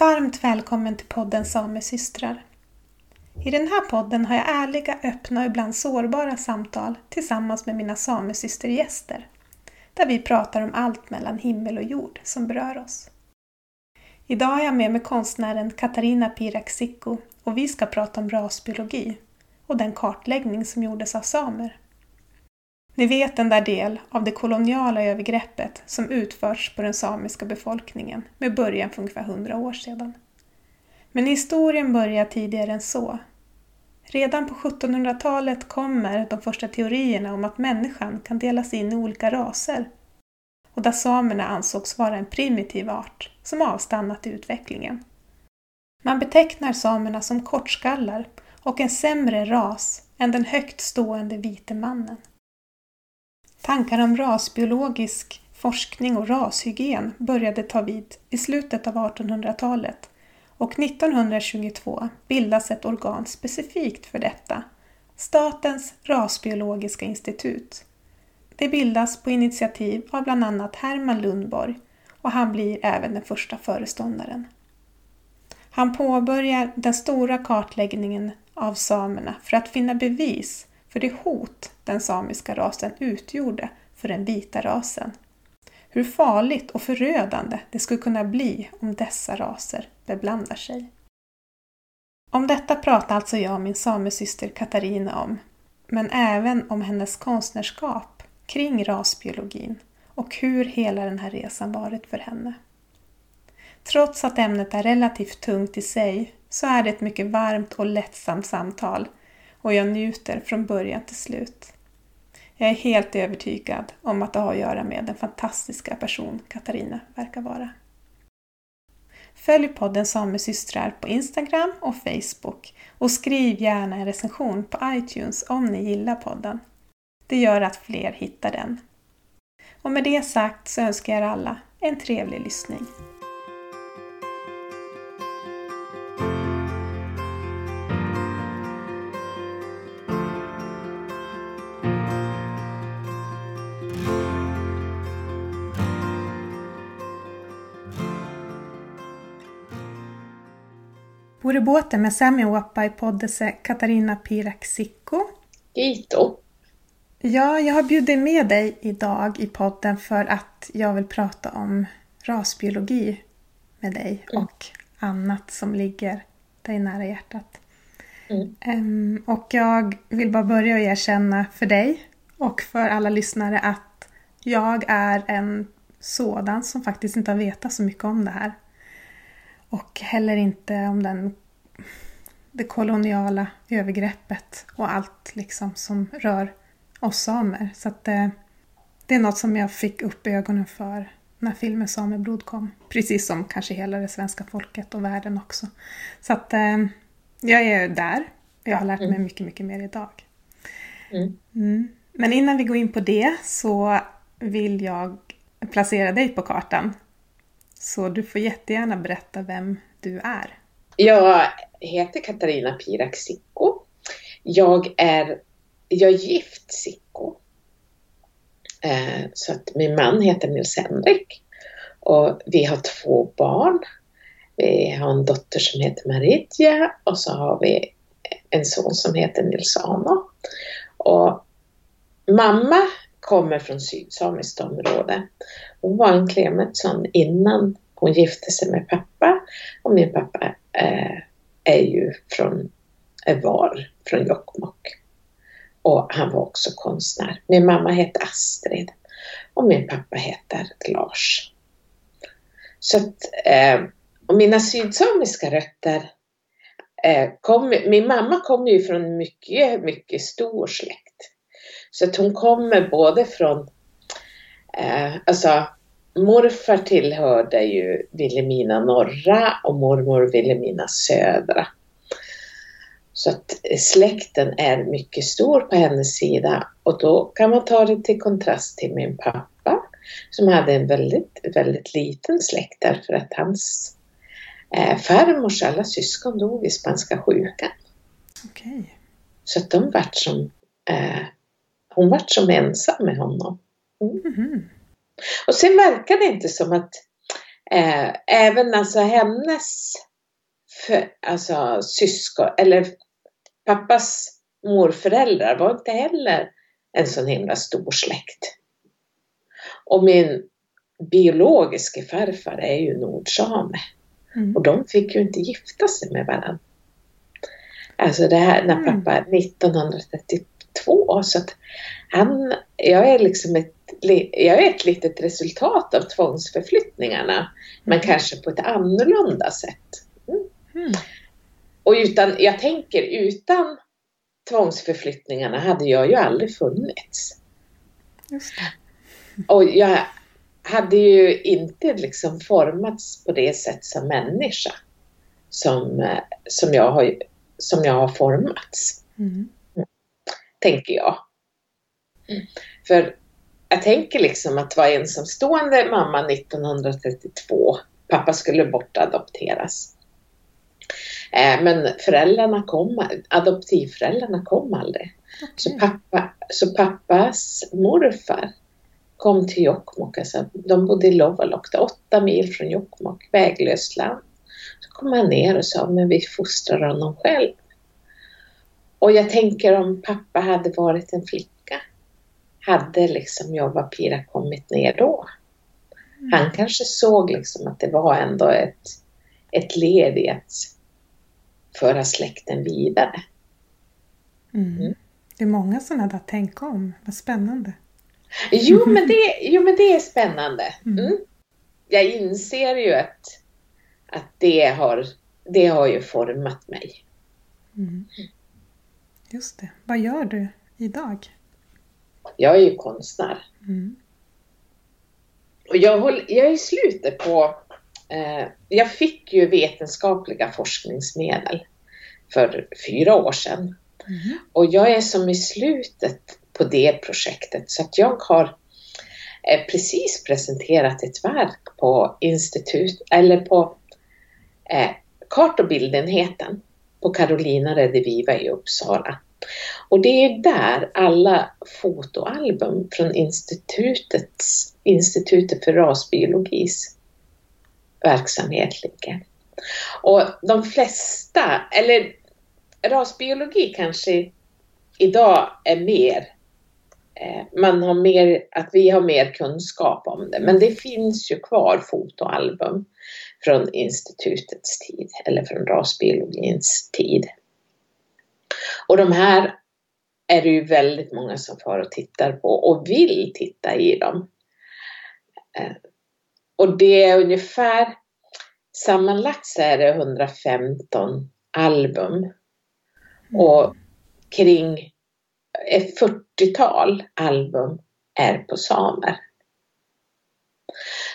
Varmt välkommen till podden Samesystrar. I den här podden har jag ärliga, öppna och ibland sårbara samtal tillsammans med mina samesystergäster. Där vi pratar om allt mellan himmel och jord som berör oss. Idag har jag med mig konstnären Katarina Piraksikko och vi ska prata om rasbiologi och den kartläggning som gjordes av samer. Ni vet den där del av det koloniala övergreppet som utförts på den samiska befolkningen med början för ungefär 100 år sedan. Men historien börjar tidigare än så. Redan på 1700-talet kommer de första teorierna om att människan kan delas in i olika raser och där samerna ansågs vara en primitiv art som avstannat i utvecklingen. Man betecknar samerna som kortskallar och en sämre ras än den högt stående vite mannen. Tankar om rasbiologisk forskning och rashygien började ta vid i slutet av 1800-talet och 1922 bildas ett organ specifikt för detta, Statens rasbiologiska institut. Det bildas på initiativ av bland annat Herman Lundborg och han blir även den första föreståndaren. Han påbörjar den stora kartläggningen av samerna för att finna bevis för det hot den samiska rasen utgjorde för den vita rasen. Hur farligt och förödande det skulle kunna bli om dessa raser beblandar sig. Om detta pratar alltså jag och min samesyster Katarina om, men även om hennes konstnärskap kring rasbiologin och hur hela den här resan varit för henne. Trots att ämnet är relativt tungt i sig så är det ett mycket varmt och lättsamt samtal och jag njuter från början till slut. Jag är helt övertygad om att det har att göra med den fantastiska person Katarina verkar vara. Följ podden Samesystrar på Instagram och Facebook och skriv gärna en recension på iTunes om ni gillar podden. Det gör att fler hittar den. Och med det sagt så önskar jag er alla en trevlig lyssning. I båten med Sämjawappa i poddese Katarina Piraksikko. Kiito. Ja, jag har bjudit med dig idag i podden för att jag vill prata om rasbiologi med dig mm. och annat som ligger dig nära hjärtat. Mm. Um, och jag vill bara börja och erkänna för dig och för alla lyssnare att jag är en sådan som faktiskt inte har vetat så mycket om det här. Och heller inte om den, det koloniala övergreppet och allt liksom som rör oss samer. Så att det, eh, det är något som jag fick upp ögonen för när filmen Sameblod kom. Precis som kanske hela det svenska folket och världen också. Så att eh, jag är där. Jag har lärt mig mycket, mycket mer idag. Mm. Mm. Men innan vi går in på det så vill jag placera dig på kartan. Så du får jättegärna berätta vem du är. Jag heter Katarina Pirak Sikko. Jag är, jag är gift Sikko. Eh, så att min man heter Nils-Henrik. Och vi har två barn. Vi har en dotter som heter Maridja och så har vi en son som heter Nils-Ano. Och mamma kommer från sydsamiskt område. Hon var en Clemetsson innan hon gifte sig med pappa och min pappa eh, är ju från, var från Jokkmokk. Och han var också konstnär. Min mamma hette Astrid och min pappa heter Lars. Så att, eh, och mina sydsamiska rötter eh, kom, min mamma kommer ju från mycket, mycket stor släkt. Så att hon kommer både från, eh, alltså morfar tillhörde ju Vilhelmina norra och mormor Vilhelmina södra. Så att släkten är mycket stor på hennes sida och då kan man ta det till kontrast till min pappa som hade en väldigt, väldigt liten släkt därför att hans eh, farmors alla syskon dog i spanska sjukan. Okay. Så att de vart som, eh, hon vart som ensam med honom. Mm. Mm. Och sen verkar det inte som att eh, även alltså hennes för, alltså, syskon, eller pappas morföräldrar var inte heller en sån himla stor släkt. Och min biologiske farfar är ju nordsame. Mm. Och de fick ju inte gifta sig med varandra. Alltså det här när mm. pappa 1932 två. Så att han, jag, är liksom ett, jag är ett litet resultat av tvångsförflyttningarna, mm. men kanske på ett annorlunda sätt. Mm. Mm. Och utan, jag tänker utan tvångsförflyttningarna hade jag ju aldrig funnits. Och jag hade ju inte liksom formats på det sätt som människa som, eh, som, jag, har, som jag har formats. Mm. Tänker jag. Mm. För jag tänker liksom att vara ensamstående mamma 1932, pappa skulle bortadopteras. Eh, men föräldrarna kom, adoptivföräldrarna kom aldrig. Okay. Så, pappa, så pappas morfar kom till Jokkmokk, alltså, de bodde i Lovalok, åtta mil från Jokkmokk, väglöst land. Så kom han ner och sa, men vi fostrar honom själv. Och jag tänker om pappa hade varit en flicka, hade liksom jag var Pira kommit ner då? Mm. Han kanske såg liksom att det var ändå ett, ett led i att föra släkten vidare. Mm. Mm. Det är många sådana där tänk om, vad spännande. Jo men det, jo, men det är spännande. Mm. mm. Jag inser ju att, att det, har, det har ju format mig. Just det. Vad gör du idag? Jag är ju konstnär. Mm. Och jag, håll, jag är i slutet på... Eh, jag fick ju vetenskapliga forskningsmedel för fyra år sedan. Mm. Och jag är som i slutet på det projektet. Så att jag har eh, precis presenterat ett verk på institut, eller på eh, kart och bildenheten på Carolina Rediviva i Uppsala. Och det är där alla fotoalbum från institutets, Institutet för rasbiologis verksamhet ligger. Och de flesta, eller rasbiologi kanske idag är mer eh, man har mer, att vi har mer kunskap om det. Men det finns ju kvar fotoalbum från institutets tid eller från rasbiologins tid. Och de här är det ju väldigt många som far och tittar på och vill titta i dem. Eh, och det är ungefär sammanlagt så är det 115 album. Och kring ett 40-tal album är på samer.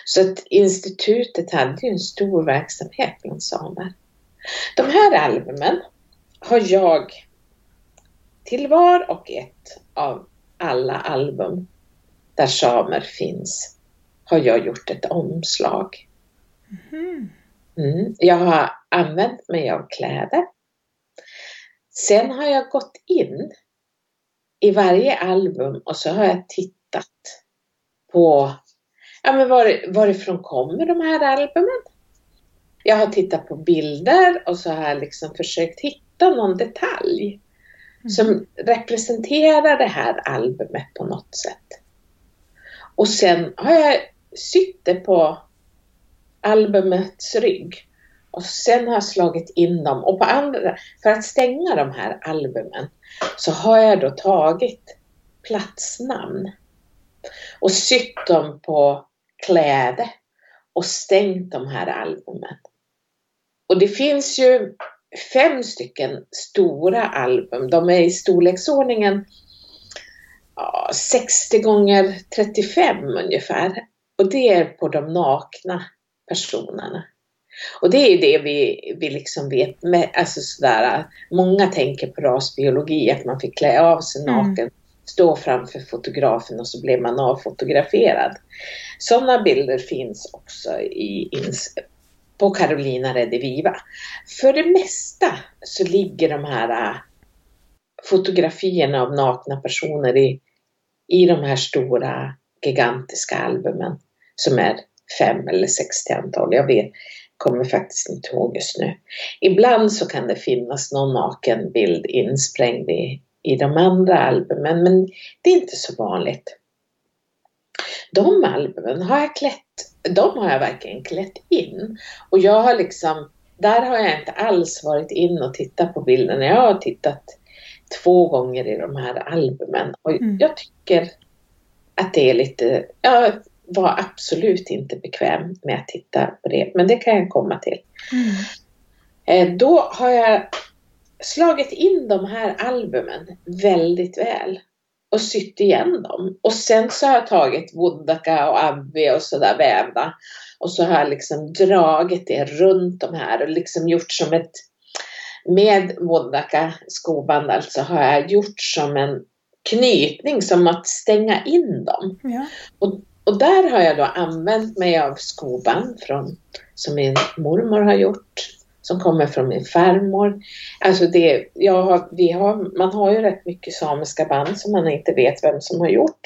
Så att institutet hade ju en stor verksamhet bland samer. De här albumen har jag till var och ett av alla album där samer finns har jag gjort ett omslag. Mm-hmm. Mm. Jag har använt mig av kläder. Sen har jag gått in i varje album och så har jag tittat på ja, men var, varifrån kommer de här albumen? Jag har tittat på bilder och så har jag liksom försökt hitta någon detalj mm. som representerar det här albumet på något sätt. Och sen har jag sytt det på albumets rygg. Och sen har jag slagit in dem och på andra, för att stänga de här albumen så har jag då tagit platsnamn och sytt dem på kläder och stängt de här albumen. Och det finns ju fem stycken stora album. De är i storleksordningen ja, 60 gånger 35 ungefär. Och det är på de nakna personerna. Och det är det vi, vi liksom vet, med, alltså sådär, många tänker på rasbiologi, att man fick klä av sig mm. naken, mm stå framför fotografen och så blev man avfotograferad. Sådana bilder finns också i, på Carolina Rediviva. För det mesta så ligger de här äh, fotografierna av nakna personer i, i de här stora gigantiska albumen som är fem eller sex till antal. Jag vet, kommer faktiskt inte ihåg just nu. Ibland så kan det finnas någon naken bild insprängd i, i de andra albumen, men det är inte så vanligt. De albumen har jag klätt, de har jag verkligen klätt in. Och jag har liksom, där har jag inte alls varit in och tittat på bilderna. Jag har tittat två gånger i de här albumen och mm. jag tycker att det är lite, jag var absolut inte bekväm med att titta på det, men det kan jag komma till. Mm. Eh, då har jag slagit in de här albumen väldigt väl och sytt igen dem. Och sen så har jag tagit Wundaka och Abbi och sådär vävda och så har jag liksom dragit det runt de här och liksom gjort som ett med Wundaka skoband alltså har jag gjort som en knytning, som att stänga in dem. Ja. Och, och där har jag då använt mig av skoband från, som min mormor har gjort som kommer från min farmor. Alltså det, jag har, vi har, man har ju rätt mycket samiska band som man inte vet vem som har gjort.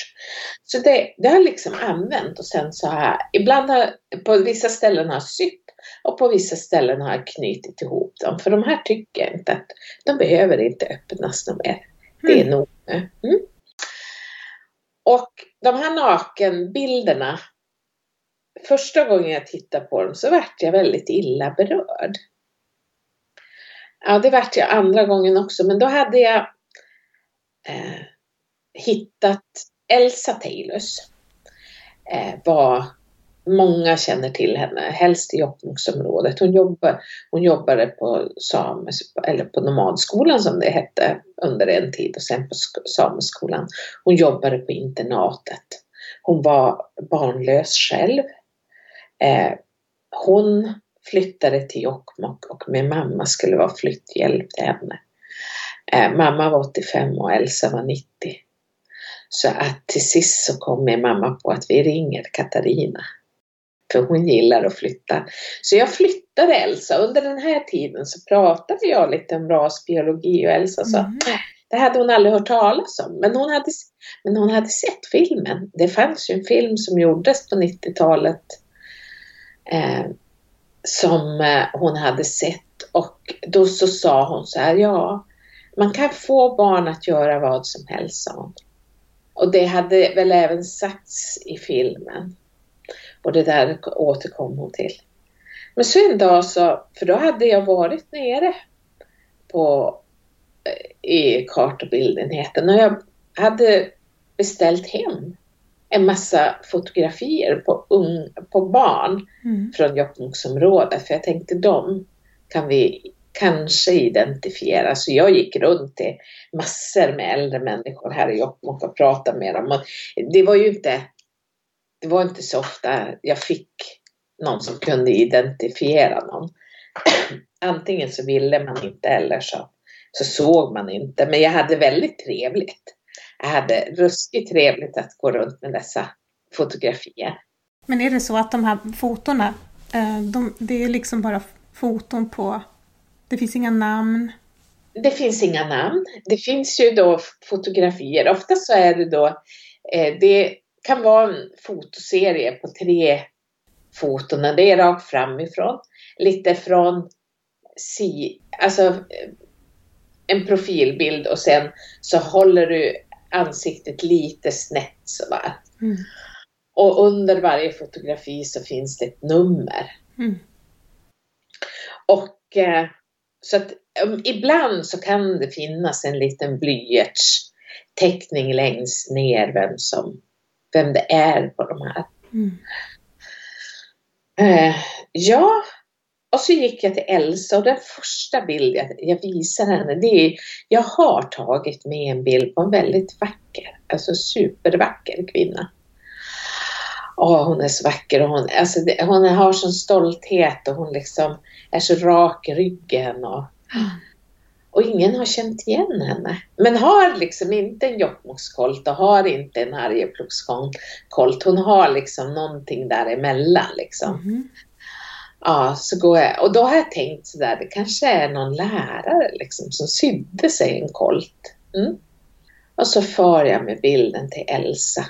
Så det, det har liksom använt och sen så jag, ibland har, på vissa ställen har sytt och på vissa ställen har jag knutit ihop dem. För de här tycker jag inte att, de behöver inte öppnas något mer. Det är mm. nog nu. Mm. Och de här nakenbilderna, första gången jag tittade på dem så vart jag väldigt illa berörd. Ja, det vart jag andra gången också, men då hade jag eh, hittat Elsa Taylors. Eh, var, många känner till henne, helst i Jokkmokksområdet. Hon, jobbar, hon jobbade på, sames, eller på nomadskolan som det hette under en tid och sen på sameskolan. Hon jobbade på internatet. Hon var barnlös själv. Eh, hon flyttade till Jokkmokk och min mamma skulle vara flytthjälp till henne. Eh, mamma var 85 och Elsa var 90. Så att till sist så kom min mamma på att vi ringer Katarina. För hon gillar att flytta. Så jag flyttade Elsa. Under den här tiden så pratade jag lite om rasbiologi och Elsa sa mm. det hade hon aldrig hört talas om. Men hon, hade, men hon hade sett filmen. Det fanns ju en film som gjordes på 90-talet eh, som eh, hon hade sett och då så sa hon så här, ja, man kan få barn att göra vad som helst, sa hon. Och det hade väl även sagts i filmen. Och det där återkom hon till. Men så en dag så, för då hade jag varit nere på, eh, i kartbildenheten och jag hade beställt hem en massa fotografier på, ung, på barn mm. från Jokkmokksområdet för jag tänkte de kan vi kanske identifiera. Så jag gick runt till massor med äldre människor här i Jokkmokk och pratade med dem. Och det var ju inte, det var inte så ofta jag fick någon som kunde identifiera någon. Antingen så ville man inte eller så, så såg man inte. Men jag hade väldigt trevligt jag hade ruskigt trevligt att gå runt med dessa fotografier. Men är det så att de här fotona, eh, de, det är liksom bara foton på, det finns inga namn? Det finns inga namn. Det finns ju då fotografier. Ofta så är det då, eh, det kan vara en fotoserie på tre foton. Det är rakt framifrån, lite från si, alltså eh, en profilbild och sen så håller du ansiktet lite snett sådär. Mm. Och under varje fotografi så finns det ett nummer. Mm. Och eh, så att um, ibland så kan det finnas en liten blyertsteckning längst ner vem som, vem det är på de här. Mm. Eh, ja, och så gick jag till Elsa och den första bild jag, jag visar henne, det är, jag har tagit med en bild på en väldigt vacker, alltså supervacker kvinna. Åh, hon är så vacker och hon, alltså det, hon har sån stolthet och hon liksom är så rak i ryggen och, och ingen har känt igen henne. Men har liksom inte en Jokkmokkskolt och har inte en Arjeplogskolt. Hon har liksom någonting däremellan liksom. Mm. Ja, så går jag, och då har jag tänkt sådär, det kanske är någon lärare liksom som sydde sig en kolt. Mm. Och så för jag med bilden till Elsa.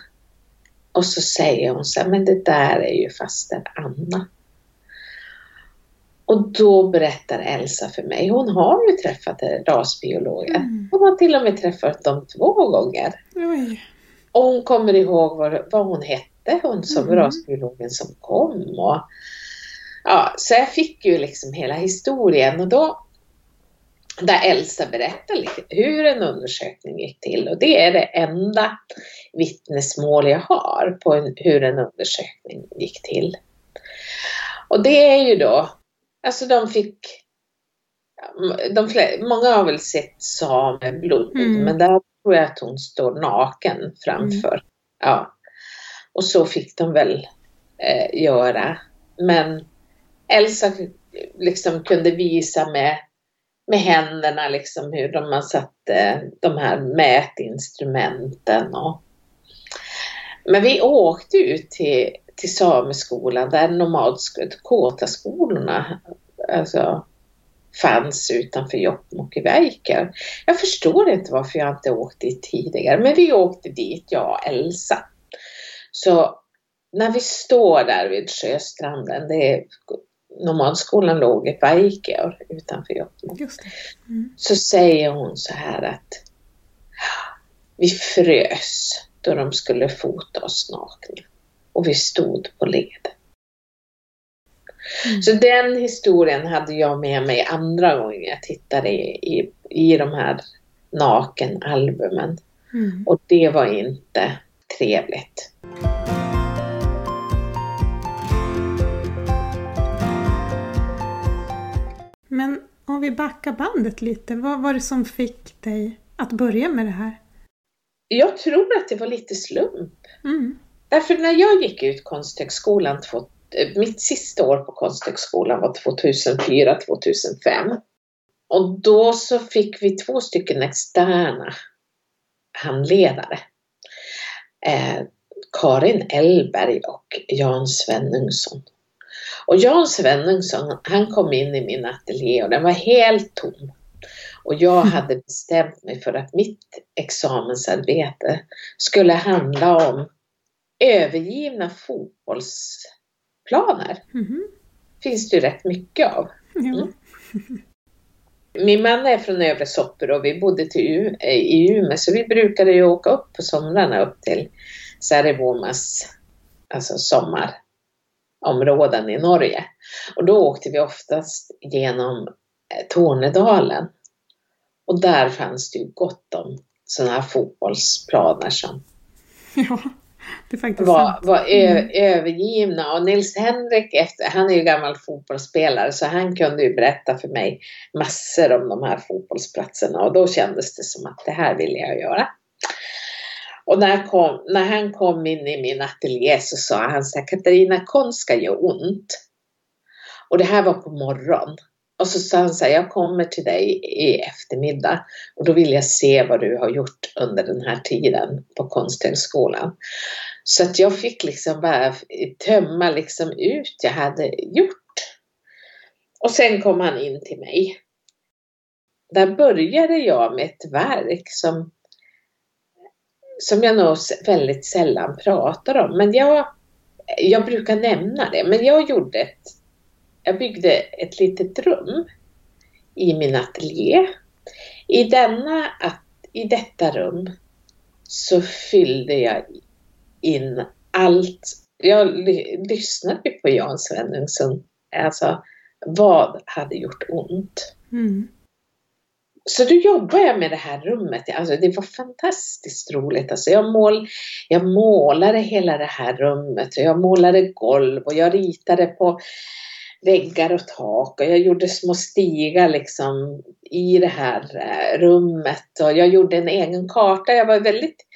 Och så säger hon så här, men det där är ju faster Anna. Och då berättar Elsa för mig, hon har ju träffat rasbiologer. Mm. Hon har till och med träffat dem två gånger. Oj. Och hon kommer ihåg vad, vad hon hette, hon som mm. rasbiologen som kom. Och, ja, så jag fick ju liksom hela historien och då där Elsa berättar hur en undersökning gick till och det är det enda vittnesmål jag har på en, hur en undersökning gick till. Och det är ju då, alltså de fick, de flera, många har väl sett sameblod, mm. men där tror jag att hon står naken framför. Mm. Ja. Och så fick de väl eh, göra. Men Elsa liksom kunde visa med med händerna liksom hur de man satte eh, de här mätinstrumenten. Och... Men vi åkte ut till, till sameskolan där nomadskolorna alltså, fanns utanför Jokkmokk i Väikör. Jag förstår inte varför jag inte åkt dit tidigare, men vi åkte dit, jag och Elsa. Så när vi står där vid sjöstranden, det är nomadskolan låg i Vaikeor utanför Jokkmokk. Mm. Så säger hon så här att vi frös då de skulle fota oss nakna och vi stod på led. Mm. Så den historien hade jag med mig andra gånger jag tittade i, i, i de här nakenalbumen. Mm. Och det var inte trevligt. Men om vi backar bandet lite, vad var det som fick dig att börja med det här? Jag tror att det var lite slump. Mm. Därför när jag gick ut Konsthögskolan, eh, mitt sista år på Konsthögskolan var 2004-2005. Och då så fick vi två stycken externa handledare. Eh, Karin Elberg och Jan Svenungsson. Och Jan Svenungsson, han kom in i min ateljé och den var helt tom. Och jag mm. hade bestämt mig för att mitt examensarbete skulle handla om övergivna fotbollsplaner. Mm. finns det ju rätt mycket av. Mm. Min man är från Övre Soppero och vi bodde till i Umeå så vi brukade ju åka upp på somrarna upp till Särevomas alltså sommar områden i Norge. Och då åkte vi oftast genom eh, Tornedalen. Och där fanns det ju gott om sådana här fotbollsplaner som ja, var, var mm. övergivna. Och Nils Henrik, efter, han är ju gammal fotbollsspelare, så han kunde ju berätta för mig massor om de här fotbollsplatserna och då kändes det som att det här vill jag göra. Och när, kom, när han kom in i min ateljé så sa han så här, Katarina, konst ska göra ont. Och det här var på morgonen. Och så sa han så här, jag kommer till dig i eftermiddag och då vill jag se vad du har gjort under den här tiden på Konsthögskolan. Så att jag fick liksom bara tömma liksom ut jag hade gjort. Och sen kom han in till mig. Där började jag med ett verk som som jag nog väldigt sällan pratar om. Men jag, jag brukar nämna det. Men jag gjorde ett, jag byggde ett litet rum i min ateljé. I, denna, I detta rum så fyllde jag in allt. Jag lyssnade på Jan Svenungsson. Alltså, vad hade gjort ont? Mm. Så då jobbade jag med det här rummet. Alltså, det var fantastiskt roligt. Alltså, jag, mål, jag målade hela det här rummet och jag målade golv och jag ritade på väggar och tak och jag gjorde små stigar liksom i det här eh, rummet och jag gjorde en egen karta. Jag var väldigt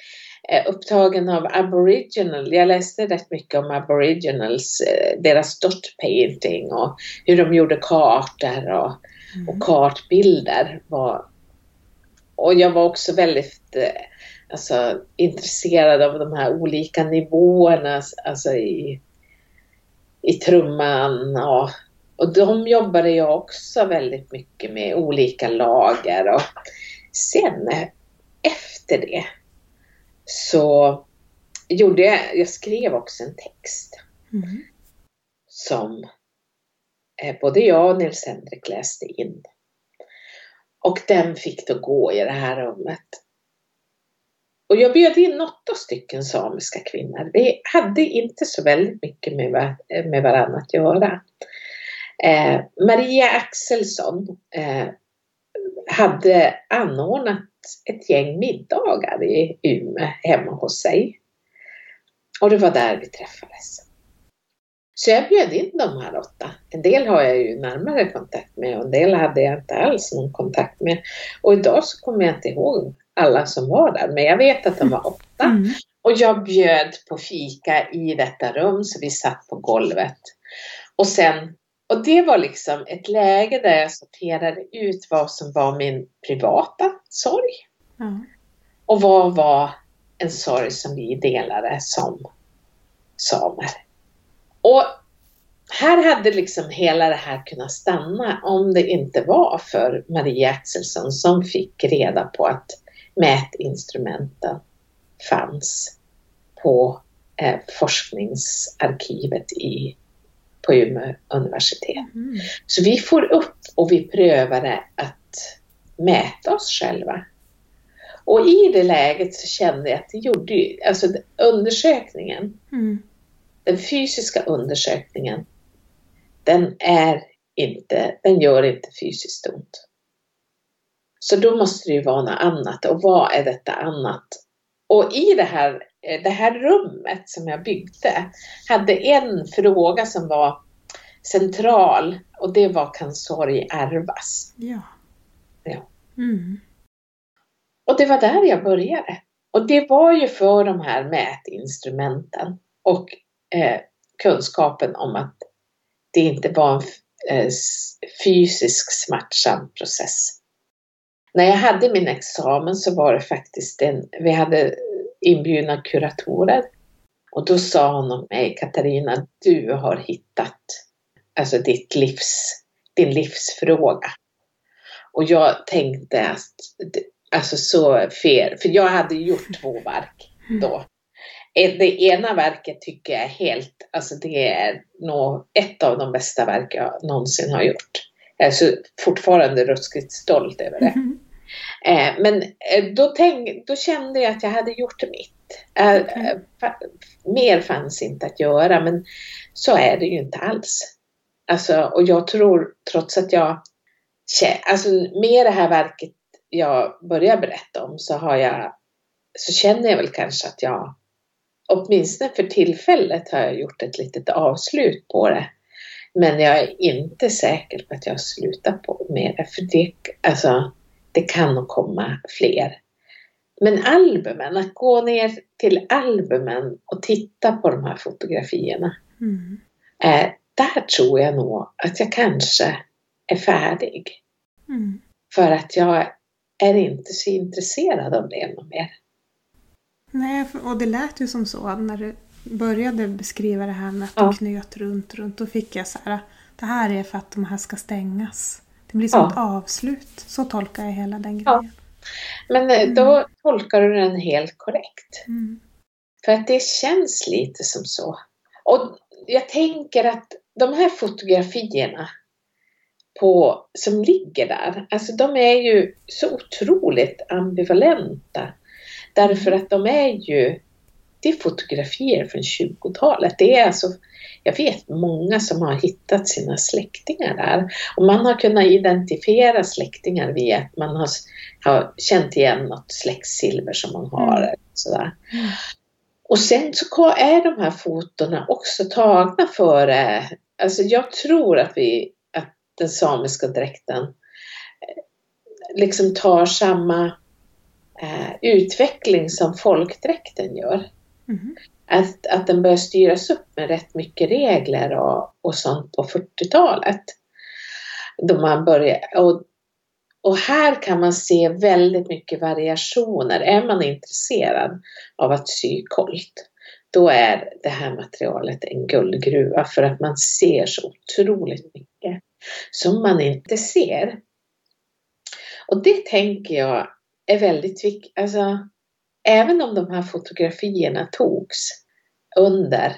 eh, upptagen av aboriginal. Jag läste rätt mycket om aboriginals, eh, deras dot painting och hur de gjorde kartor och Mm. Och kartbilder var... Och jag var också väldigt eh, alltså, intresserad av de här olika nivåerna alltså i, i trumman. Och, och de jobbade jag också väldigt mycket med, olika lager. Och sen efter det så gjorde jag, jag skrev också en text Mm. som eh, Eh, både jag och Nils Henrik läste in. Och den fick då gå i det här rummet. Och jag bjöd in åtta stycken samiska kvinnor. Vi hade inte så väldigt mycket med, var med varandra att göra. Eh, Maria Axelsson eh, hade anordnat ett gäng middagar i Umeå hemma hos sig. Och det var där vi träffades. Så jag bjöd in de här åtta. En del har jag ju närmare kontakt med och en del hade jag inte alls någon kontakt med. Och idag så kommer jag inte ihåg alla som var där, men jag vet att de var åtta. Mm. Och jag bjöd på fika i detta rum så vi satt på golvet. Och sen, och det var liksom ett läge där jag sorterade ut vad som var min privata sorg Ja. och vad var en sorg som vi delade som samer. Och här hade liksom hela det här kunnat stanna om det inte var för Maria Axelsson som fick reda på att mätinstrumenten fanns på eh, forskningsarkivet i, på Umeå universitet. Mm. Så vi får upp och vi prövade att mäta oss själva. Och i det läget så kände jag att det gjorde ju, alltså undersökningen, Mm. Den fysiska undersökningen, den är inte, den gör inte fysiskt ont. Så då måste det ju vara något annat. Och vad är detta annat? Och i det här, det här rummet som jag byggde hade en fråga som var central och det var kan sorg ärvas? Ja. Ja. Mm. Och det var där jag började. Och det var ju för de här mätinstrumenten och eh, kunskapen om att det inte var en eh, fysisk smärtsam process. När jag hade min examen så var det faktiskt en, vi hade inbjudna kuratorer och då sa hon om mig, Katarina, du har hittat alltså ditt livs, din livsfråga. Och jag tänkte att, alltså så fel, för jag hade gjort två verk då. Det ena verket tycker jag är helt, alltså det är nog ett av de bästa verk jag någonsin har gjort. Jag är så fortfarande ruskigt stolt över det. Mhm. Eh, Men eh, då, tänk, då kände jag att jag hade gjort mitt. Eh, Okej. eh, fa- Mer fanns inte att göra, men så är det ju inte alls. Alltså, och jag tror, trots att jag... Alltså, med det här verket jag börjar berätta om så har jag... Så känner jag väl kanske att jag... Åtminstone för tillfället har jag gjort ett litet avslut på det. Men jag är inte säker på att jag slutar på med det. För det, alltså, det kan nog komma fler. Men albumen, att gå ner till albumen och titta på de här fotografierna. Mm. Eh, där tror jag nog att jag kanske är färdig. Mm. För att jag är inte så intresserad av det mer. Nej, och det lät ju som så när du började beskriva det här med att Ja. du knöt runt, runt. Då fick jag så här, det här är för att de här ska stängas. Det blir som Ja. ett avslut. Så tolkar jag hela den Ja. grejen. Men eh, då tolkar du den helt korrekt. Mm. För att det känns lite som så. Och jag tänker att de här fotografierna på, som ligger där, alltså de är ju så otroligt ambivalenta. Därför att de är ju, det är fotografier från 20-talet. Det är alltså, jag vet många som har hittat sina släktingar där. Och man har kunnat identifiera släktingar via att man har, har känt igen något släktsilver som man har. Mm. Sådär. Mm. Och sen så är de här fotona också tagna före, alltså jag tror att vi, att den samiska dräkten eh, liksom tar samma utveckling som folkdräkten gör. Mhm. Att, att den börjar styras upp med rätt mycket regler och, och sånt på 40-talet. Då man börjar, och, och här kan man se väldigt mycket variationer. Är man intresserad av att sy kolt, då är det här materialet en guldgruva för att man ser så otroligt mycket som man inte ser. Och det tänker jag är väldigt viktigt. Alltså, även om de här fotografierna togs under,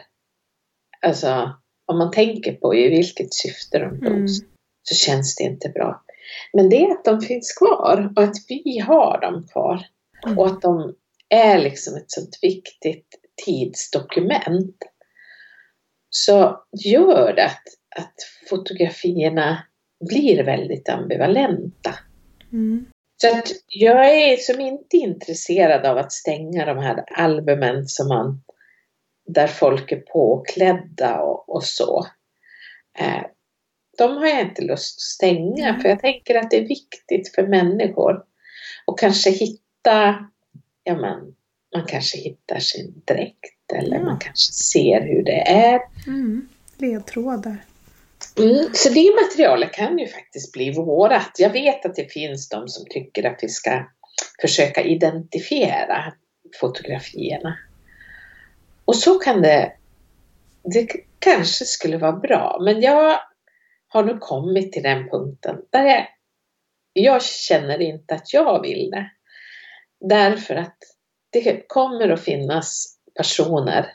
alltså om man tänker på i vilket syfte de togs, mm. så känns det inte bra. Men det är att de finns kvar och att vi har dem kvar. Mm. Och att de är liksom ett sånt viktigt tidsdokument. Så gör det att, att fotografierna blir väldigt ambivalenta. Mm. Så att jag är som inte intresserad av att stänga de här albumen som man, där folk är påklädda och, och så. Eh, de har jag inte lust att stänga för jag tänker att det är viktigt för människor att kanske hitta, ja men, man kanske hittar sin dräkt eller ja. man kanske ser hur det är. Mm. Ledtrådar. Mm, så det materialet kan ju faktiskt bli vårat. Jag vet att det finns de som tycker att vi ska försöka identifiera fotografierna. Och så kan det, det kanske skulle vara bra, men jag har nu kommit till den punkten där jag, jag känner inte att jag vill det. Därför att det kommer att finnas personer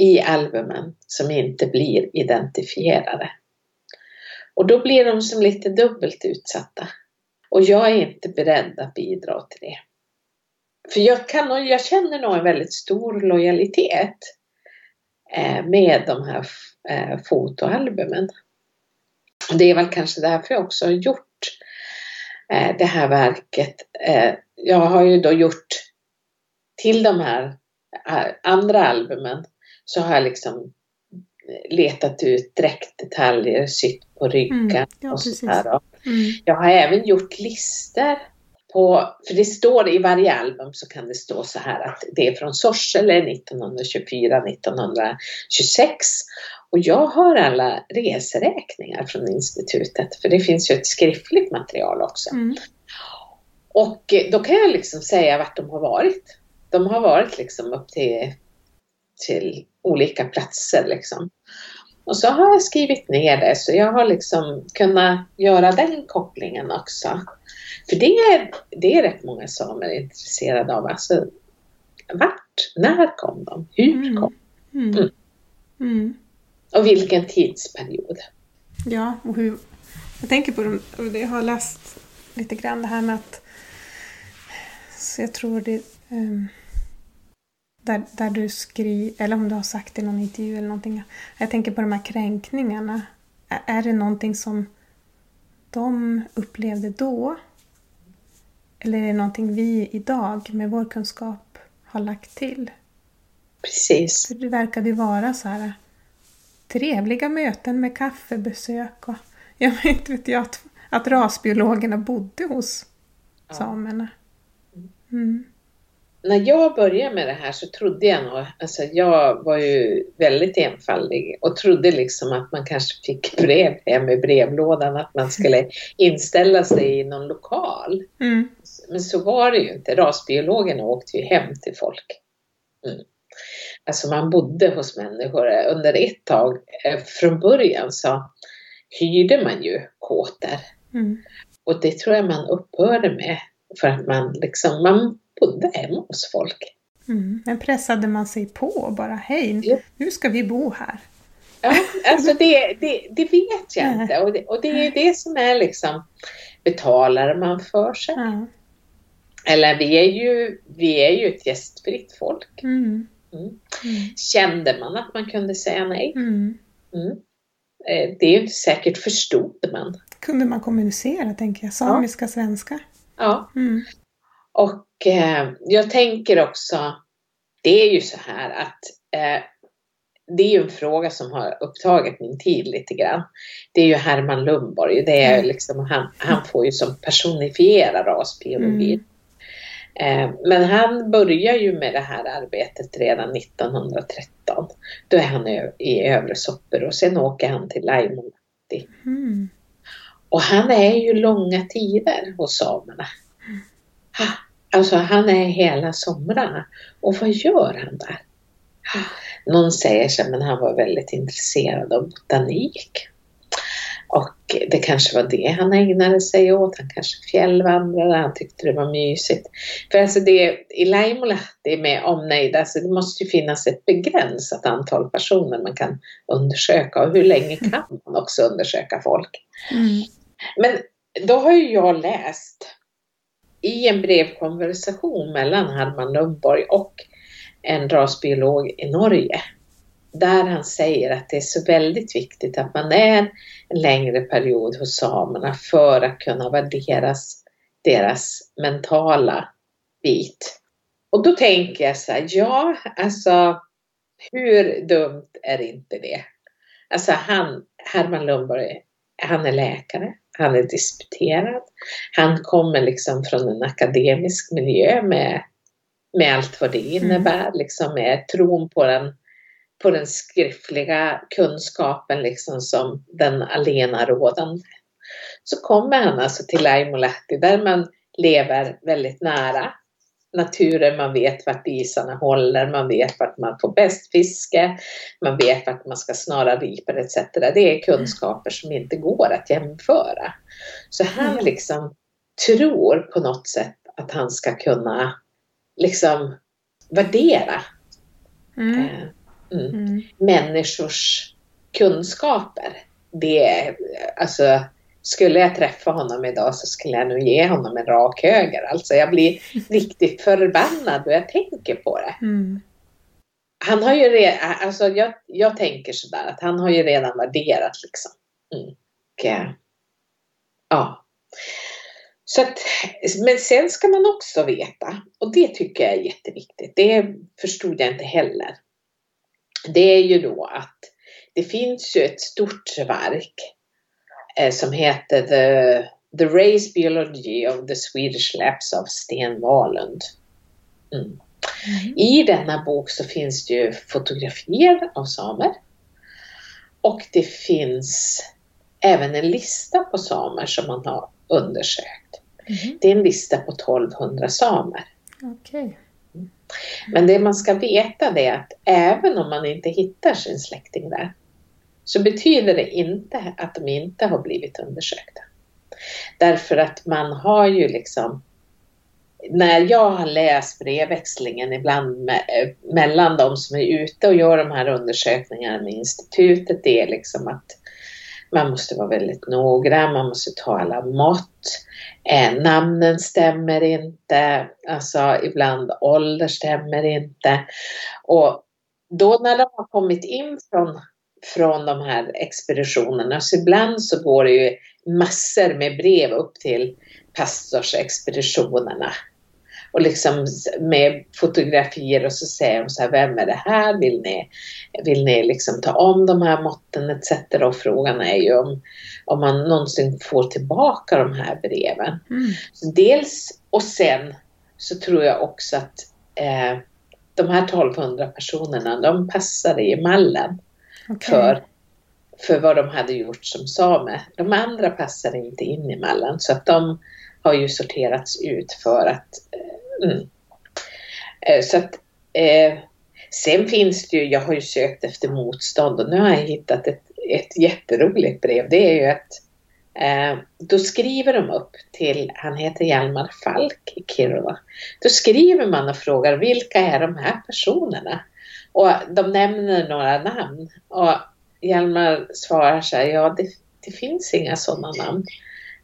i albumen som inte blir identifierade. Och då blir de som lite dubbelt utsatta. Och jag är inte beredd att bidra till det. För jag, kan, jag känner nog en väldigt stor lojalitet eh, med de här eh, fotoalbumen. Det är väl kanske därför jag också har gjort eh, det här verket. Jag har ju då gjort till de här andra albumen så har jag liksom letat ut dräktdetaljer, sytt på ryggen mm, ja, och sådär. Mm. Jag har även gjort lister på, för det står i varje album så kan det stå så här att det är från Sorsele 1924, 1926 och jag har alla reseräkningar från institutet för det finns ju ett skriftligt material också. Mm. Och då kan jag liksom säga vart de har varit. De har varit liksom upp till, till olika platser liksom. Och så har jag skrivit ner det så jag har liksom kunnat göra den kopplingen också. För det är, det är rätt många samer intresserade av. Alltså, vart, när kom de? Hur mm. kom de? Mm. mm. Mm. Och vilken tidsperiod. Ja, och hur... Jag tänker på dem, och jag har läst lite grann det här med att... Så jag tror det... Um där, där du skriver, eller om du har sagt i någon intervju eller någonting. Jag tänker på de här kränkningarna. Är det någonting som de upplevde då? Eller är det någonting vi idag med vår kunskap har lagt till? Precis. För det verkade ju vara så här trevliga möten med kaffebesök och jag vet, vet jag att, att rasbiologerna bodde hos ja. samerna. Mm när jag började med det här så trodde jag nog, alltså jag var ju väldigt enfaldig och trodde liksom att man kanske fick brev hem i brevlådan, att man skulle inställa sig i någon lokal. Mm. Men så var det ju inte. Rasbiologerna åkte ju hem till folk. Mm. Alltså man bodde hos människor. Under ett tag, eh, från början så hyrde man ju kåtor. Mm. Och det tror jag man upphörde med för att man liksom, man hemma hos folk. Mm. Men pressade man sig på bara, hej, ja. nu ska vi bo här? Ja, alltså det, det, det vet jag inte och det, och det är det som är liksom, betalar man för sig? Ja. Eller vi är, ju, vi är ju ett gästfritt folk. Mm. Mm. mm. Kände man att man kunde säga nej? Mm. mm. Eh, det är ju inte säkert förstod man. Kunde man kommunicera, tänker jag, samiska, ja. svenska? Ja. Mm. Och eh, jag tänker också, det är ju så här att eh, det är ju en fråga som har upptagit min tid lite grann. Det är ju Herman Lundborg, det är mm. liksom, han, han får ju som personifiera rasbiologi. Mm. Eh, men han börjar ju med det här arbetet redan 1913. Då är han i Övre Sopper och sen åker han till Laimonatti. Mm. Och han är ju långa tider hos samerna. Mm. Alltså han är hela somrarna. Och vad gör han där? Någon säger sig, men han var väldigt intresserad av botanik. Och det kanske var det han ägnade sig åt. Han kanske fjällvandrade, han tyckte det var mysigt. För alltså det, i Laimolahti med omnejd, alltså det måste ju finnas ett begränsat antal personer man kan undersöka och hur länge kan man också undersöka folk? Mm. Men då har ju jag läst i en brevkonversation mellan Herman Lundborg och en rasbiolog i Norge där han säger att det är så väldigt viktigt att man är en längre period hos samerna för att kunna värderas deras mentala bit. Och då tänker jag så här, ja, alltså hur dumt är inte det? Alltså han, Herman Lundborg, han är läkare, han är disputerad, han kommer liksom från en akademisk miljö med, med allt vad det innebär, mm. liksom med tron på den på den skriftliga kunskapen liksom som den alena rådande. Så kommer han alltså till Aimolahti där man lever väldigt nära naturen, man vet vart isarna håller, man vet vart man får bäst fiske, man vet vart man ska snara ripor etc. Det är kunskaper som inte går att jämföra. Så han liksom tror på något sätt att han ska kunna liksom värdera mm. Eh, Mm. Mm. Människors kunskaper. Det är, alltså, skulle jag träffa honom idag så skulle jag nog ge honom en rak höger. Alltså jag blir riktigt förbannad och jag tänker på det. Mm. Han har ju redan, alltså jag, jag tänker sådär att han har ju redan värderat liksom. Mm. Och, ja. Så att, men sen ska man också veta, och det tycker jag är jätteviktigt, det förstod jag inte heller det är ju då att det finns ju ett stort verk eh, som heter The, The Race Biology of the Swedish Lapse of Sten Wahlund. Mm. Mm. I denna bok så finns det ju fotografier av samer och det finns även en lista på samer som man har undersökt. Mm. Det är en lista på 1200 samer. Okay. Men det man ska veta är att även om man inte hittar sin släkting där så betyder det inte att de inte har blivit undersökta. Därför att man har ju liksom när jag har läst brevväxlingen ibland med, mellan de som är ute och gör de här undersökningarna med institutet, det är liksom att man måste vara väldigt noggrann, man måste ta alla mått. Eh, namnen stämmer inte, alltså ibland ålder stämmer inte. Och då när de har kommit in från, från de här expeditionerna, så ibland så går det ju massor med brev upp till pastorsexpeditionerna och liksom med fotografier och så säger de så här, vem är det här? Vill ni, vill ni liksom ta om de här måtten etc. Och frågan är ju om, om man någonsin får tillbaka de här breven. Mm. dels och sen så tror jag också att eh, de här 1200 personerna, de passade i mallen okay. för, för vad de hade gjort som same. De andra passade inte in i mallen så att de har ju sorterats ut för att eh, Mm. Eh, så att, eh, sen finns det ju, jag har ju sökt efter motstånd och nu har jag hittat ett, ett jätteroligt brev. Det är ju att eh, då skriver de upp till, han heter Hjalmar Falk i Kiruna. Då skriver man och frågar vilka är de här personerna? Och de nämner några namn. Och Hjalmar svarar så här, ja det, det finns inga sådana namn.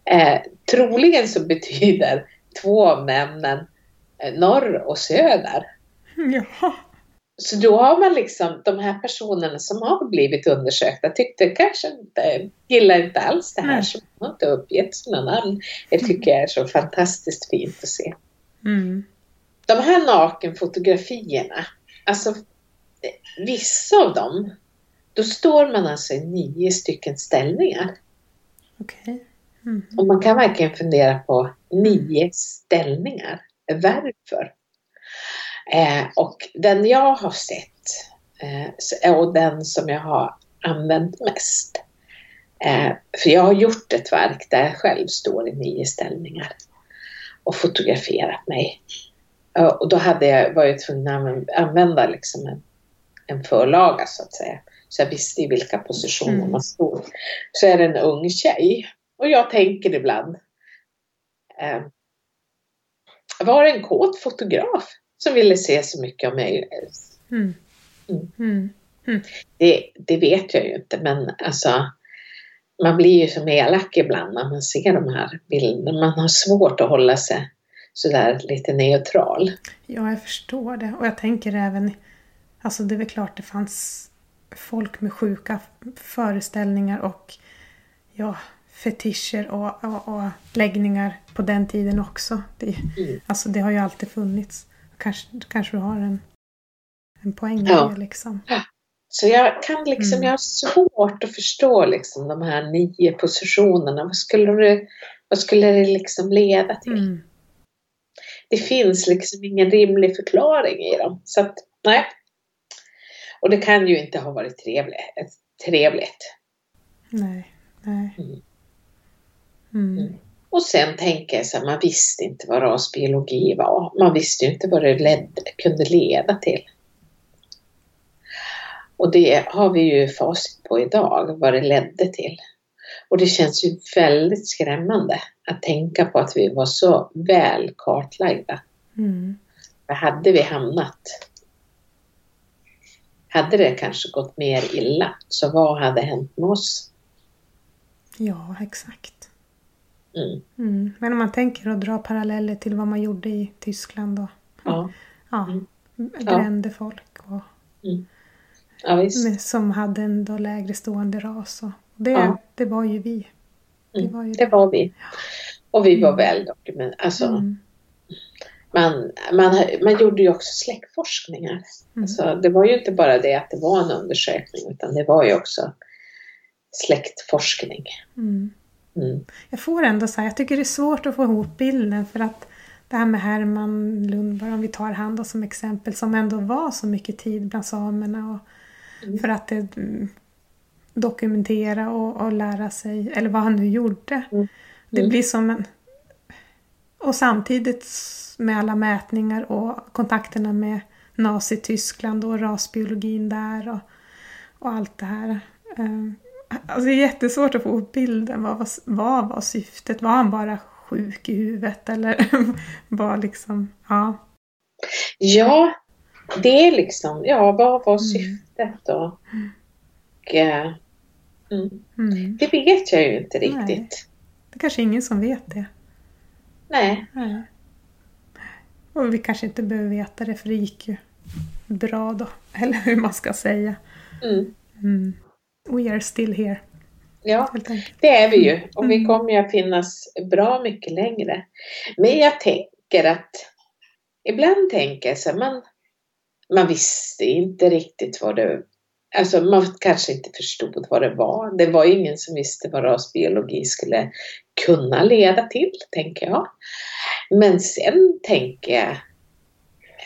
Eh, troligen så betyder två av namnen Eh, norr och söder. Ja. Så då har man liksom, de här personerna som har blivit undersökta tyckte kanske inte, gillar inte alls det här, mm. så de har inte uppgett sina namn. Det tycker jag är så fantastiskt fint att se. Mm. De här nakenfotografierna, alltså vissa av dem, då står man alltså i nio stycken ställningar. Okay. Mm. Och man kan verkligen fundera på nio ställningar varför. Eh, och den jag har sett eh, och den som jag har använt mest. Eh, för jag har gjort ett verk där jag själv står i nio ställningar och fotograferat mig. Och då hade jag, var jag tvungen att använda liksom en, en förlaga så att säga så jag visste i vilka positioner Mm. man stod. Så är det en ung tjej. Och jag tänker ibland, eh, var det en kåt fotograf som ville se så mycket av mig? Mm. Mm. Mm. Det, det vet jag ju inte men alltså man blir ju som elak ibland när man ser de här bilderna. Man har svårt att hålla sig sådär lite neutral. Ja, jag förstår det. Och jag tänker även, alltså det är väl klart det fanns folk med sjuka föreställningar och ja, fetischer och, och, och läggningar på den tiden också. Det, Mm. Alltså det har ju alltid funnits. Kanske, kanske du har en, en poäng med Ja. det liksom. Så jag kan liksom, Mm. jag har svårt att förstå liksom de här nio positionerna. Vad skulle det, vad skulle det liksom leda till? Mm. Det finns liksom ingen rimlig förklaring i dem. Så att, nej. Och det kan ju inte ha varit trevligt. trevligt. Nej, nej. Mm. Mm. Mm. Och sen tänker jag så här, man visste inte vad rasbiologi var. Man visste ju inte vad det ledde, kunde leda till. Och det har vi ju facit på idag, vad det ledde till. Och det känns ju väldigt skrämmande att tänka på att vi var så väl kartlagda. Mm. Var hade vi hamnat? Hade det kanske gått mer illa, så vad hade hänt med oss? Ja, exakt. Mm. Mm. Men om man tänker och drar paralleller till vad man gjorde i Tyskland och Ja, ja, Mm. brände folk och ja visst. med, som hade en då lägre stående ras. Och det, Ja. det var ju vi. Det Mm, var ju det var vi. Och vi var Mm. väl dokumenterade. Alltså, Mm. Man, man, man gjorde ju också släktforskningar. Mm. Alltså, det var ju inte bara det att det var en undersökning utan det var ju också släktforskning. Mm. Mm. Jag får ändå säga, jag tycker det är svårt att få ihop bilden för att det här med Herman Lundberg, om vi tar han som exempel, som ändå var så mycket tid bland samerna och Mm. för att det, mm, dokumentera och, och lära sig, eller vad han nu gjorde. Mm. Det Mm. blir som en... Och samtidigt med alla mätningar och kontakterna med Nazityskland och rasbiologin där och, och allt det här. Eh, Alltså det är jättesvårt att få ihop bilden. Vad var, vad var syftet? Var han bara sjuk i huvudet eller var liksom... Ja. Ja, det är liksom, ja vad var Mm. syftet då? Och, eh, mm, Mm. det vet jag ju inte Nej. riktigt. Det är kanske ingen som vet det. Nej. Nej. Och vi kanske inte behöver veta det för det gick ju bra då. Eller hur man ska säga. Mm. Mm. We are still here, Ja, det är vi ju. Och vi Mm. kommer ju att finnas bra mycket längre. Men jag tänker att ibland tänker jag så här, man, man visste inte riktigt vad det Alltså man kanske inte förstod vad det var. Det var ingen som visste vad rasbiologi skulle kunna leda till, tänker jag. Men sen tänker jag,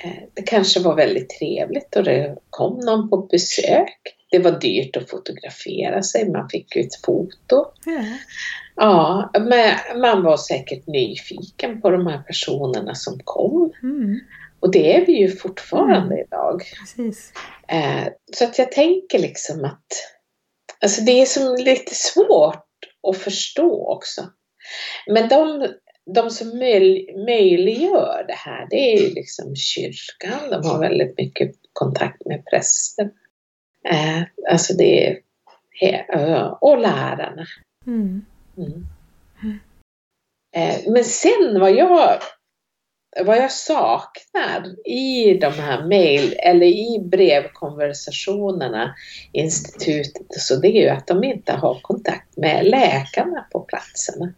eh, det kanske var väldigt trevligt och det kom någon på besök. Det var dyrt att fotografera sig, man fick ju ett foto. Ja. Ja, men man var säkert nyfiken på de här personerna som kom. Mm. Och det är vi ju fortfarande idag. Precis. Eh, så att jag tänker liksom att alltså det är som lite svårt att förstå också. Men de, de som möj, möjliggör det här, det är ju liksom kyrkan. De har väldigt mycket kontakt med prästen. Eh, alltså det är, he- och lärarna. Mm. Mm. Eh, Men sen vad jag, vad jag saknar i de här mail eller i brevkonversationerna institutet så det är ju att de inte har kontakt med läkarna på platserna.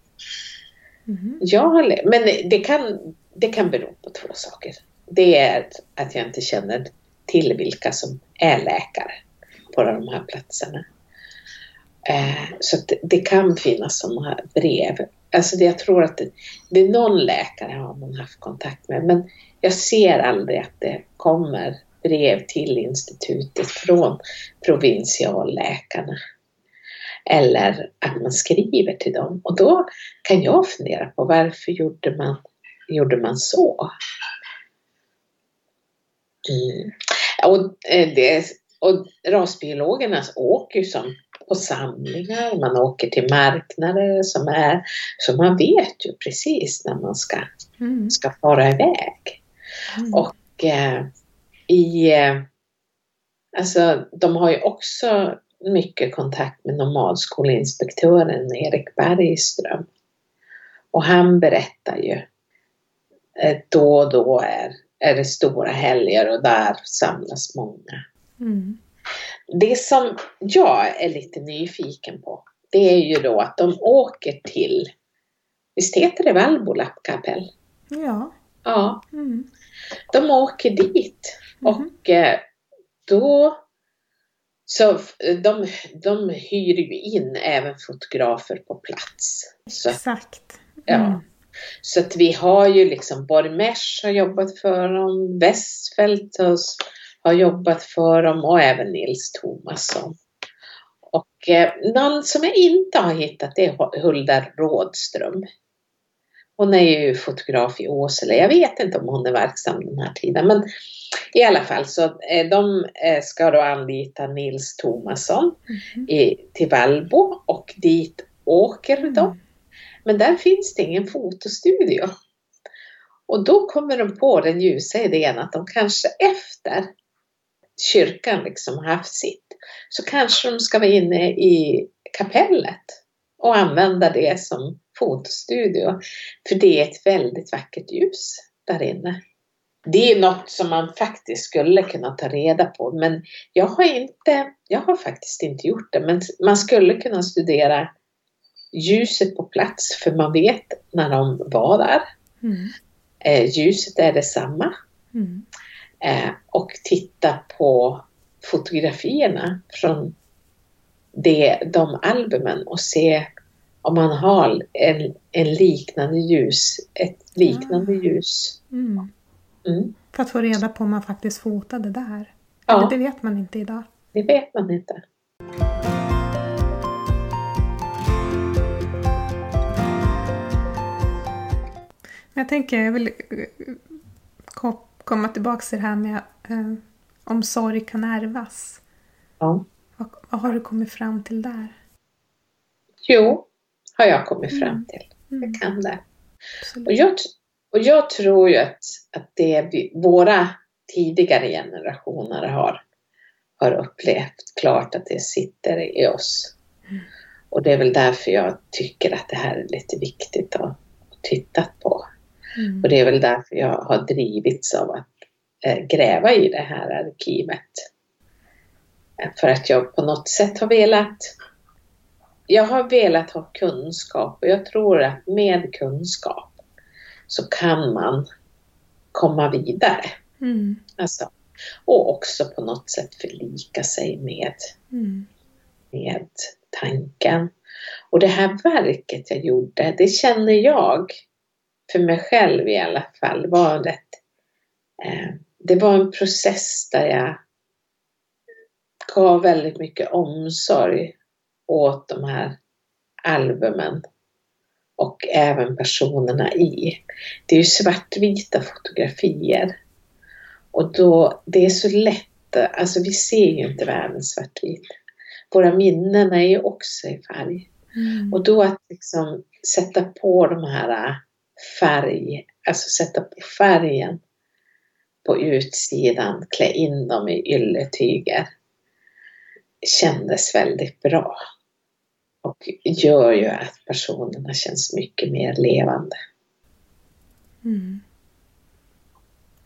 Mm. Jag har, men det kan, det kan bero på två saker. Det är att jag inte känner till vilka som är läkare på de här platserna. Eh, så det kan finnas sådana här brev. Alltså det, jag tror att det, det är någon läkare har man haft kontakt med men jag ser aldrig att det kommer brev till institutet från provinsialläkarna. Eller att man skriver till dem. Och då kan jag fundera på varför gjorde man, gjorde man så? Mm. Och eh, det och rasbiologerna åker ju som på samlingar, man åker till marknader som är, så man vet ju precis när man ska, Mm. ska fara iväg. Mm. Och eh, i, eh, alltså de har ju också mycket kontakt med nomadskolinspektören Erik Bergström. Och han berättar ju eh, då och då är, är det stora helger och där samlas många. Mm. Det som jag är lite nyfiken på, det är ju då att de åker till, visst heter det Valbo lappkapell? Ja. Ja, Mm. de åker dit Mhm. och eh, då så de, de hyr ju in även fotografer på plats. Så, Exakt. ja. Mm. så att vi har ju liksom Bormesh har jobbat för dem, Westfeldt har, jobbat för dem och även Nils Tomasson. Och eh, någon som jag inte har hittat är Hulda Rådström. Hon är ju fotograf i Åsele. Jag vet inte om hon är verksam den här tiden men i alla fall så eh, de eh, ska då anlita Nils Tomasson Mhm. i, till Valbo och dit åker de. Mm. Men där finns det ingen fotostudio. Och då kommer de på den ljusa idén att de kanske efter kyrkan liksom har haft sitt så kanske de ska vara inne i kapellet och använda det som fotostudio. För det är ett väldigt vackert ljus där inne. Det är något som man faktiskt skulle kunna ta reda på men jag har inte, jag har faktiskt inte gjort det men man skulle kunna studera ljuset på plats för man vet när de var där. Mm. Eh, ljuset är detsamma. Mm. Eh, och titta på fotografierna från det, de albumen och se om man har en, en liknande ljus, ett liknande ljus. Mm. Mm. För att få reda på om man faktiskt fotade där. Ja. Eller det vet man inte idag. Det vet man inte. Jag tänker, jag vill eh, komma tillbaka till det här med eh, om sorg kan ärvas. Ja. Vad, vad har du kommit fram till där? Jo, har jag kommit fram till. Mm. Jag kan det. Absolut. Och jag, och jag tror ju att, att det vi, våra tidigare generationer har, har upplevt klart att det sitter i oss. Mm. Och det är väl därför jag tycker att det här är lite viktigt att, att titta på. Mm. Och det är väl därför jag har drivits av att eh, gräva i det här arkivet. Eh, För att jag på något sätt har velat jag har velat ha kunskap och jag tror att med kunskap så kan man komma vidare. Mm. Alltså, och också på något sätt förlika sig med, Mm. med tanken. Och det här verket jag gjorde, det känner jag, för mig själv i alla fall, var rätt, eh, det var en process där jag gav väldigt mycket omsorg åt de här albumen och även personerna i. Det är ju svartvita fotografier och då, det är så lätt, alltså vi ser ju inte världen svartvit. Våra minnen är ju också i färg. Mm. Och då att liksom sätta på de här färg, alltså sätta på färgen på utsidan, klä in dem i ylletyger kändes väldigt bra. Och gör ju att personerna känns mycket mer levande. Mm.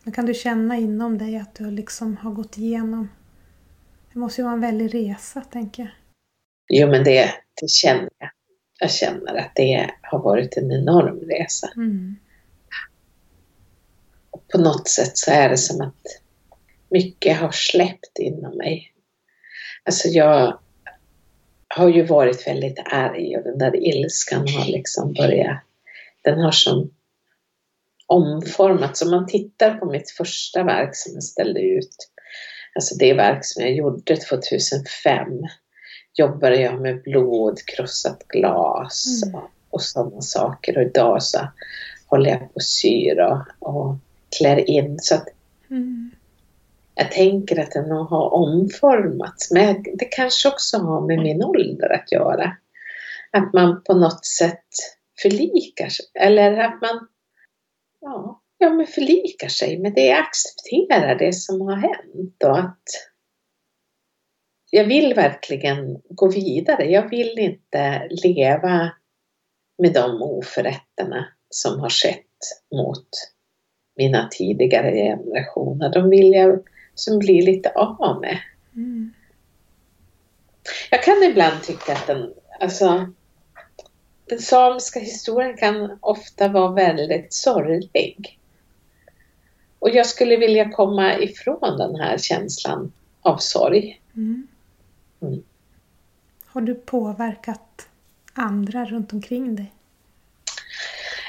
Men kan du känna inom dig att du liksom har gått igenom det måste ju vara en väldig resa, tänker jag. Jo men det, det känner jag. Jag känner att det har varit en enorm resa. Mm. Och på något sätt så är det som att mycket har släppt inom mig. Alltså jag har ju varit väldigt arg och den där ilskan har liksom börjat, den har som omformats. Om man tittar på mitt första verk som jag ställde ut, alltså det verk som jag gjorde 2005, jobbade jag med blod, krossat glas Mm. och, och sådana saker. Och idag så håller jag på och syr och, och klär in. Så att Mm. jag tänker att den har omformats. Men det kanske också har med min ålder att göra. Att man på något sätt förlikar sig. Eller att man ja, ja, men förlikar sig med det, accepterar det som har hänt och att jag vill verkligen gå vidare. Jag vill inte leva med de oförrätterna som har skett mot mina tidigare generationer. De vill jag som blir lite av med. Mm. Jag kan ibland tycka att den, alltså, den samiska historien kan ofta vara väldigt sorglig. Och jag skulle vilja komma ifrån den här känslan av sorg. Mm. Mm. Har du påverkat andra runt omkring dig?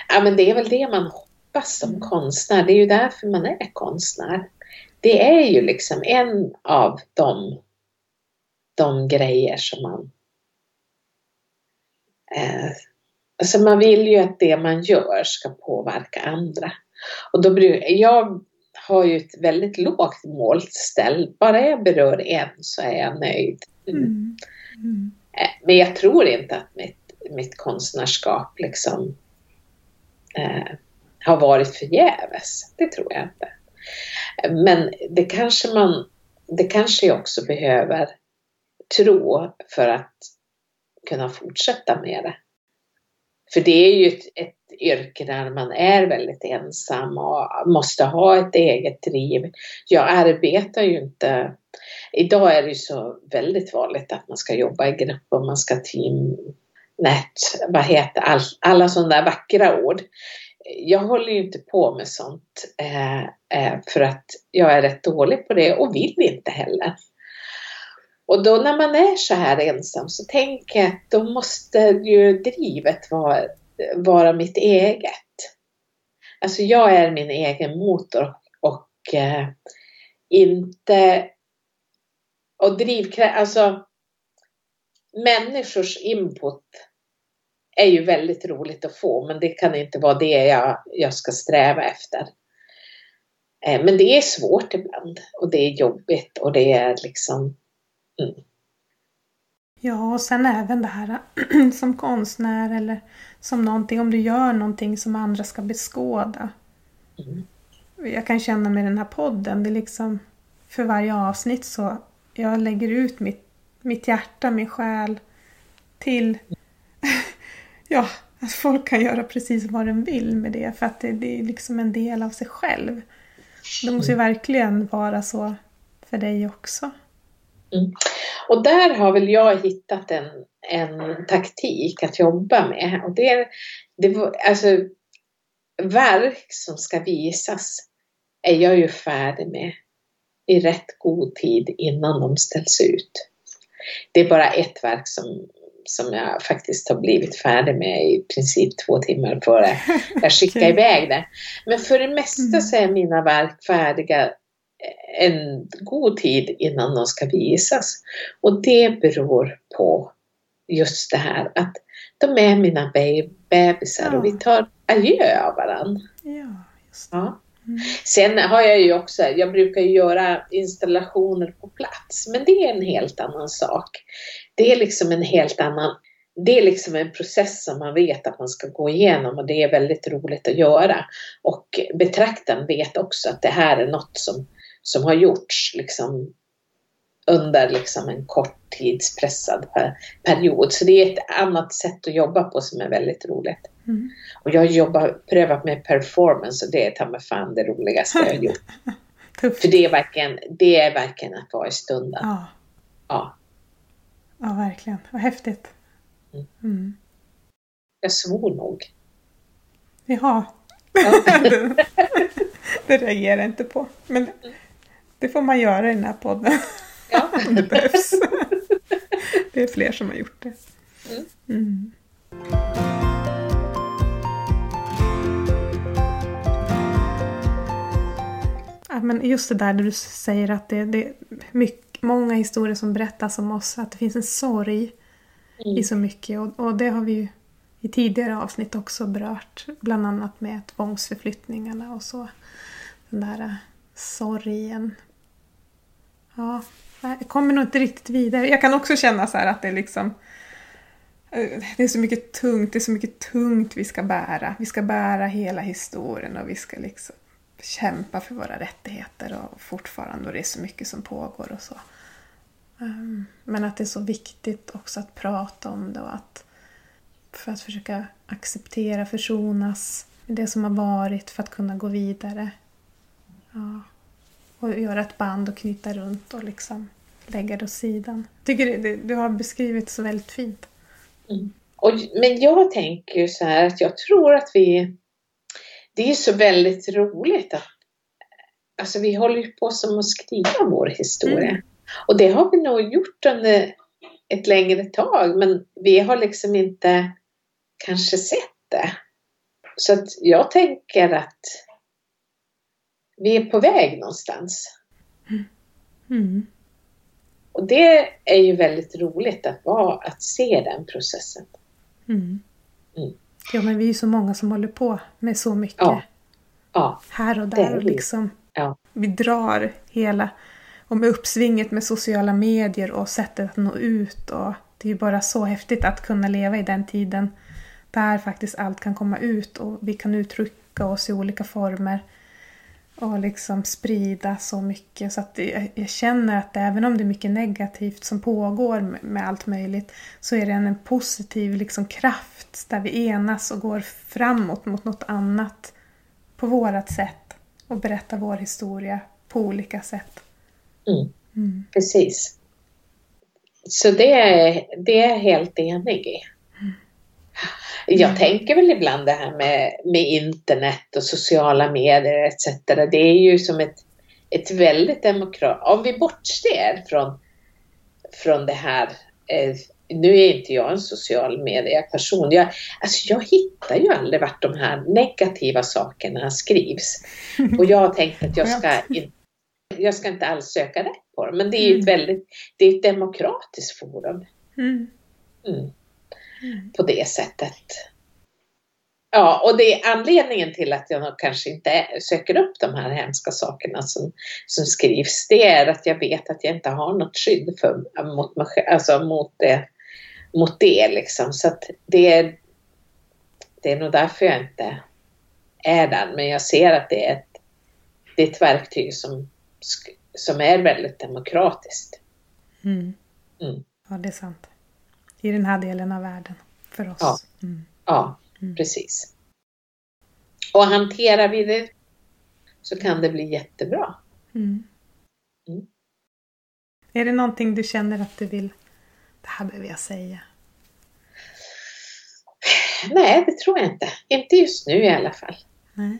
Ja, men det är väl det man hoppas som konstnär. Det är ju därför man är konstnär. Det är ju liksom en av de, de grejer som man... Eh, alltså man vill ju att det man gör ska påverka andra. Och då jag har ju ett väldigt lågt målställ. Bara jag berör en så är jag nöjd. Mm. Mm. Eh, men jag tror inte att mitt, mitt konstnärskap liksom eh, har varit förgäves. Det tror jag inte. Men det kanske man, det kanske jag också behöver tro för att kunna fortsätta med det. För det är ju ett, ett yrke där man är väldigt ensam och måste ha ett eget driv. Jag arbetar ju inte Idag är det ju så väldigt vanligt att man ska jobba i grupp och man ska teamnät, vad heter all, alla sådana där vackra ord. Jag håller ju inte på med sånt eh, eh, för att jag är rätt dålig på det och vill inte heller. Och då när man är så här ensam så tänker jag att då måste ju drivet vara, vara mitt eget. Alltså jag är min egen motor och eh, inte och drivkraft, alltså människors input är ju väldigt roligt att få men det kan inte vara det jag, jag ska sträva efter. Eh, men det är svårt ibland och det är jobbigt och det är liksom... Mm. Ja, och sen även det här som konstnär eller som någonting, om du gör någonting som andra ska beskåda. Mm. Jag kan känna med den här podden, det är liksom för varje avsnitt så jag lägger ut mitt, mitt hjärta, min själ till ja, att folk kan göra precis vad de vill med det för att det, det är liksom en del av sig själv. Det måste ju verkligen vara så för dig också. Mm. Och där har väl jag hittat en, en taktik att jobba med. Och det är, det, alltså, verk som ska visas är jag ju färdig med i rätt god tid innan de ställs ut. Det är bara ett verk som, som jag faktiskt har blivit färdig med i princip två timmar före jag skickade okay. iväg det. Men för det mesta mm. så är mina verk färdiga en god tid innan de ska visas. Och det beror på just det här att de är mina bebisar ja. och vi tar adjö av varandra. Ja, just det. Ja. Mm. Sen har jag ju också, jag brukar ju göra installationer på plats, men det är en helt annan sak. Det är liksom en helt annan, det är liksom en process som man vet att man ska gå igenom och det är väldigt roligt att göra. Och betraktaren vet också att det här är något som, som har gjorts liksom under liksom en kort tidspressad period. Så det är ett annat sätt att jobba på som är väldigt roligt. Mm. Och jag har jobbat, prövat med performance och det är ta mig fan det roligaste jag har gjort. För det är, verkligen, det är verkligen att vara i stunden. Ja. Ja, ja verkligen. Vad häftigt. Mm. Mm. Jag svor nog. Jaha. Ja. det, det reagerar jag inte på. Men det får man göra i den här podden. Ja. Om det behövs. det är fler som har gjort det. Mm. mm. Ja, men just det där där du säger att det, det är mycket, många historier som berättas om oss, att det finns en sorg mm. i så mycket. Och, och, det har vi ju i tidigare avsnitt också berört, bland annat med tvångsförflyttningarna och så. Den där sorgen Ja, jag kommer nog inte riktigt vidare. Jag kan också känna så här att det är liksom eh, det är så mycket tungt, det är så mycket tungt vi ska bära. Vi ska bära hela historien och vi ska liksom kämpa för våra rättigheter och fortfarande och det är så mycket som pågår och så. Ehm, men att det är så viktigt också att prata om det och att för att försöka acceptera, försonas med det som har varit för att kunna gå vidare. Ja. Och göra ett band och knyta runt och liksom lägga det åt sidan. tycker det, du har beskrivit så väldigt fint. Mm. Och, men jag tänker ju så här att jag tror att vi... Det är så väldigt roligt att... Alltså vi håller ju på som att skriva vår historia. Mm. Och det har vi nog gjort under ett längre tag men vi har liksom inte kanske sett det. Så att jag tänker att vi är på väg någonstans. Mm. Och det är ju väldigt roligt att, vara, att se den processen. Mm. Mm. Ja, men vi är ju så många som håller på med så mycket. Ja. Ja, här och där. Och liksom, ja. Vi drar hela, och med uppsvinget med sociala medier och sättet att nå ut. Och det är ju bara så häftigt att kunna leva i den tiden där faktiskt allt kan komma ut och vi kan uttrycka oss i olika former och liksom sprida så mycket. Så att jag, känner att även om det är mycket negativt som pågår med, allt möjligt så är det en, en positiv liksom kraft där vi enas och går framåt mot något annat på vårat sätt och berättar vår historia på olika sätt. Mm. Mm. Precis. Så det är, det är jag helt enig i. Jag mm. tänker väl ibland det här med, med internet och sociala medier etc. Det är ju som ett, ett väldigt demokrat... Om vi bortser från, från det här eh, nu är inte jag en social medieperson. Jag, alltså jag hittar ju aldrig vart de här negativa sakerna skrivs. Och jag har tänkt att jag ska, in, jag ska inte alls söka rätt på dem. Men det är ju ett mm. väldigt, det är ett demokratiskt forum. Mm. På det sättet. Ja, och det är anledningen till att jag kanske inte söker upp de här hemska sakerna som, som skrivs. Det är att jag vet att jag inte har något skydd för, mot, alltså mot det. Mot det liksom. Så att det är, det är nog därför jag inte är där. Men jag ser att det är ett, det är ett verktyg som, som är väldigt demokratiskt. Mm. Mm. Ja, det är sant i den här delen av världen för oss. Ja, mm. ja mm. precis. Och hanterar vi det så kan det bli jättebra. Mm. mm. Är det någonting du känner att du vill, det här behöver jag säga? Nej, det tror jag inte. Inte just nu i alla fall. Nej.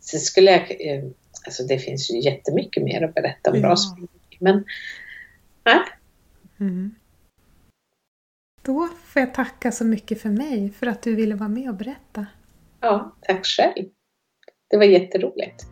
Sen skulle jag, eh, alltså det finns ju jättemycket mer att berätta om ja. bra men nej. Mm. Då får jag tacka så mycket för mig för att du ville vara med och berätta. Ja, tack själv. Det var jätteroligt.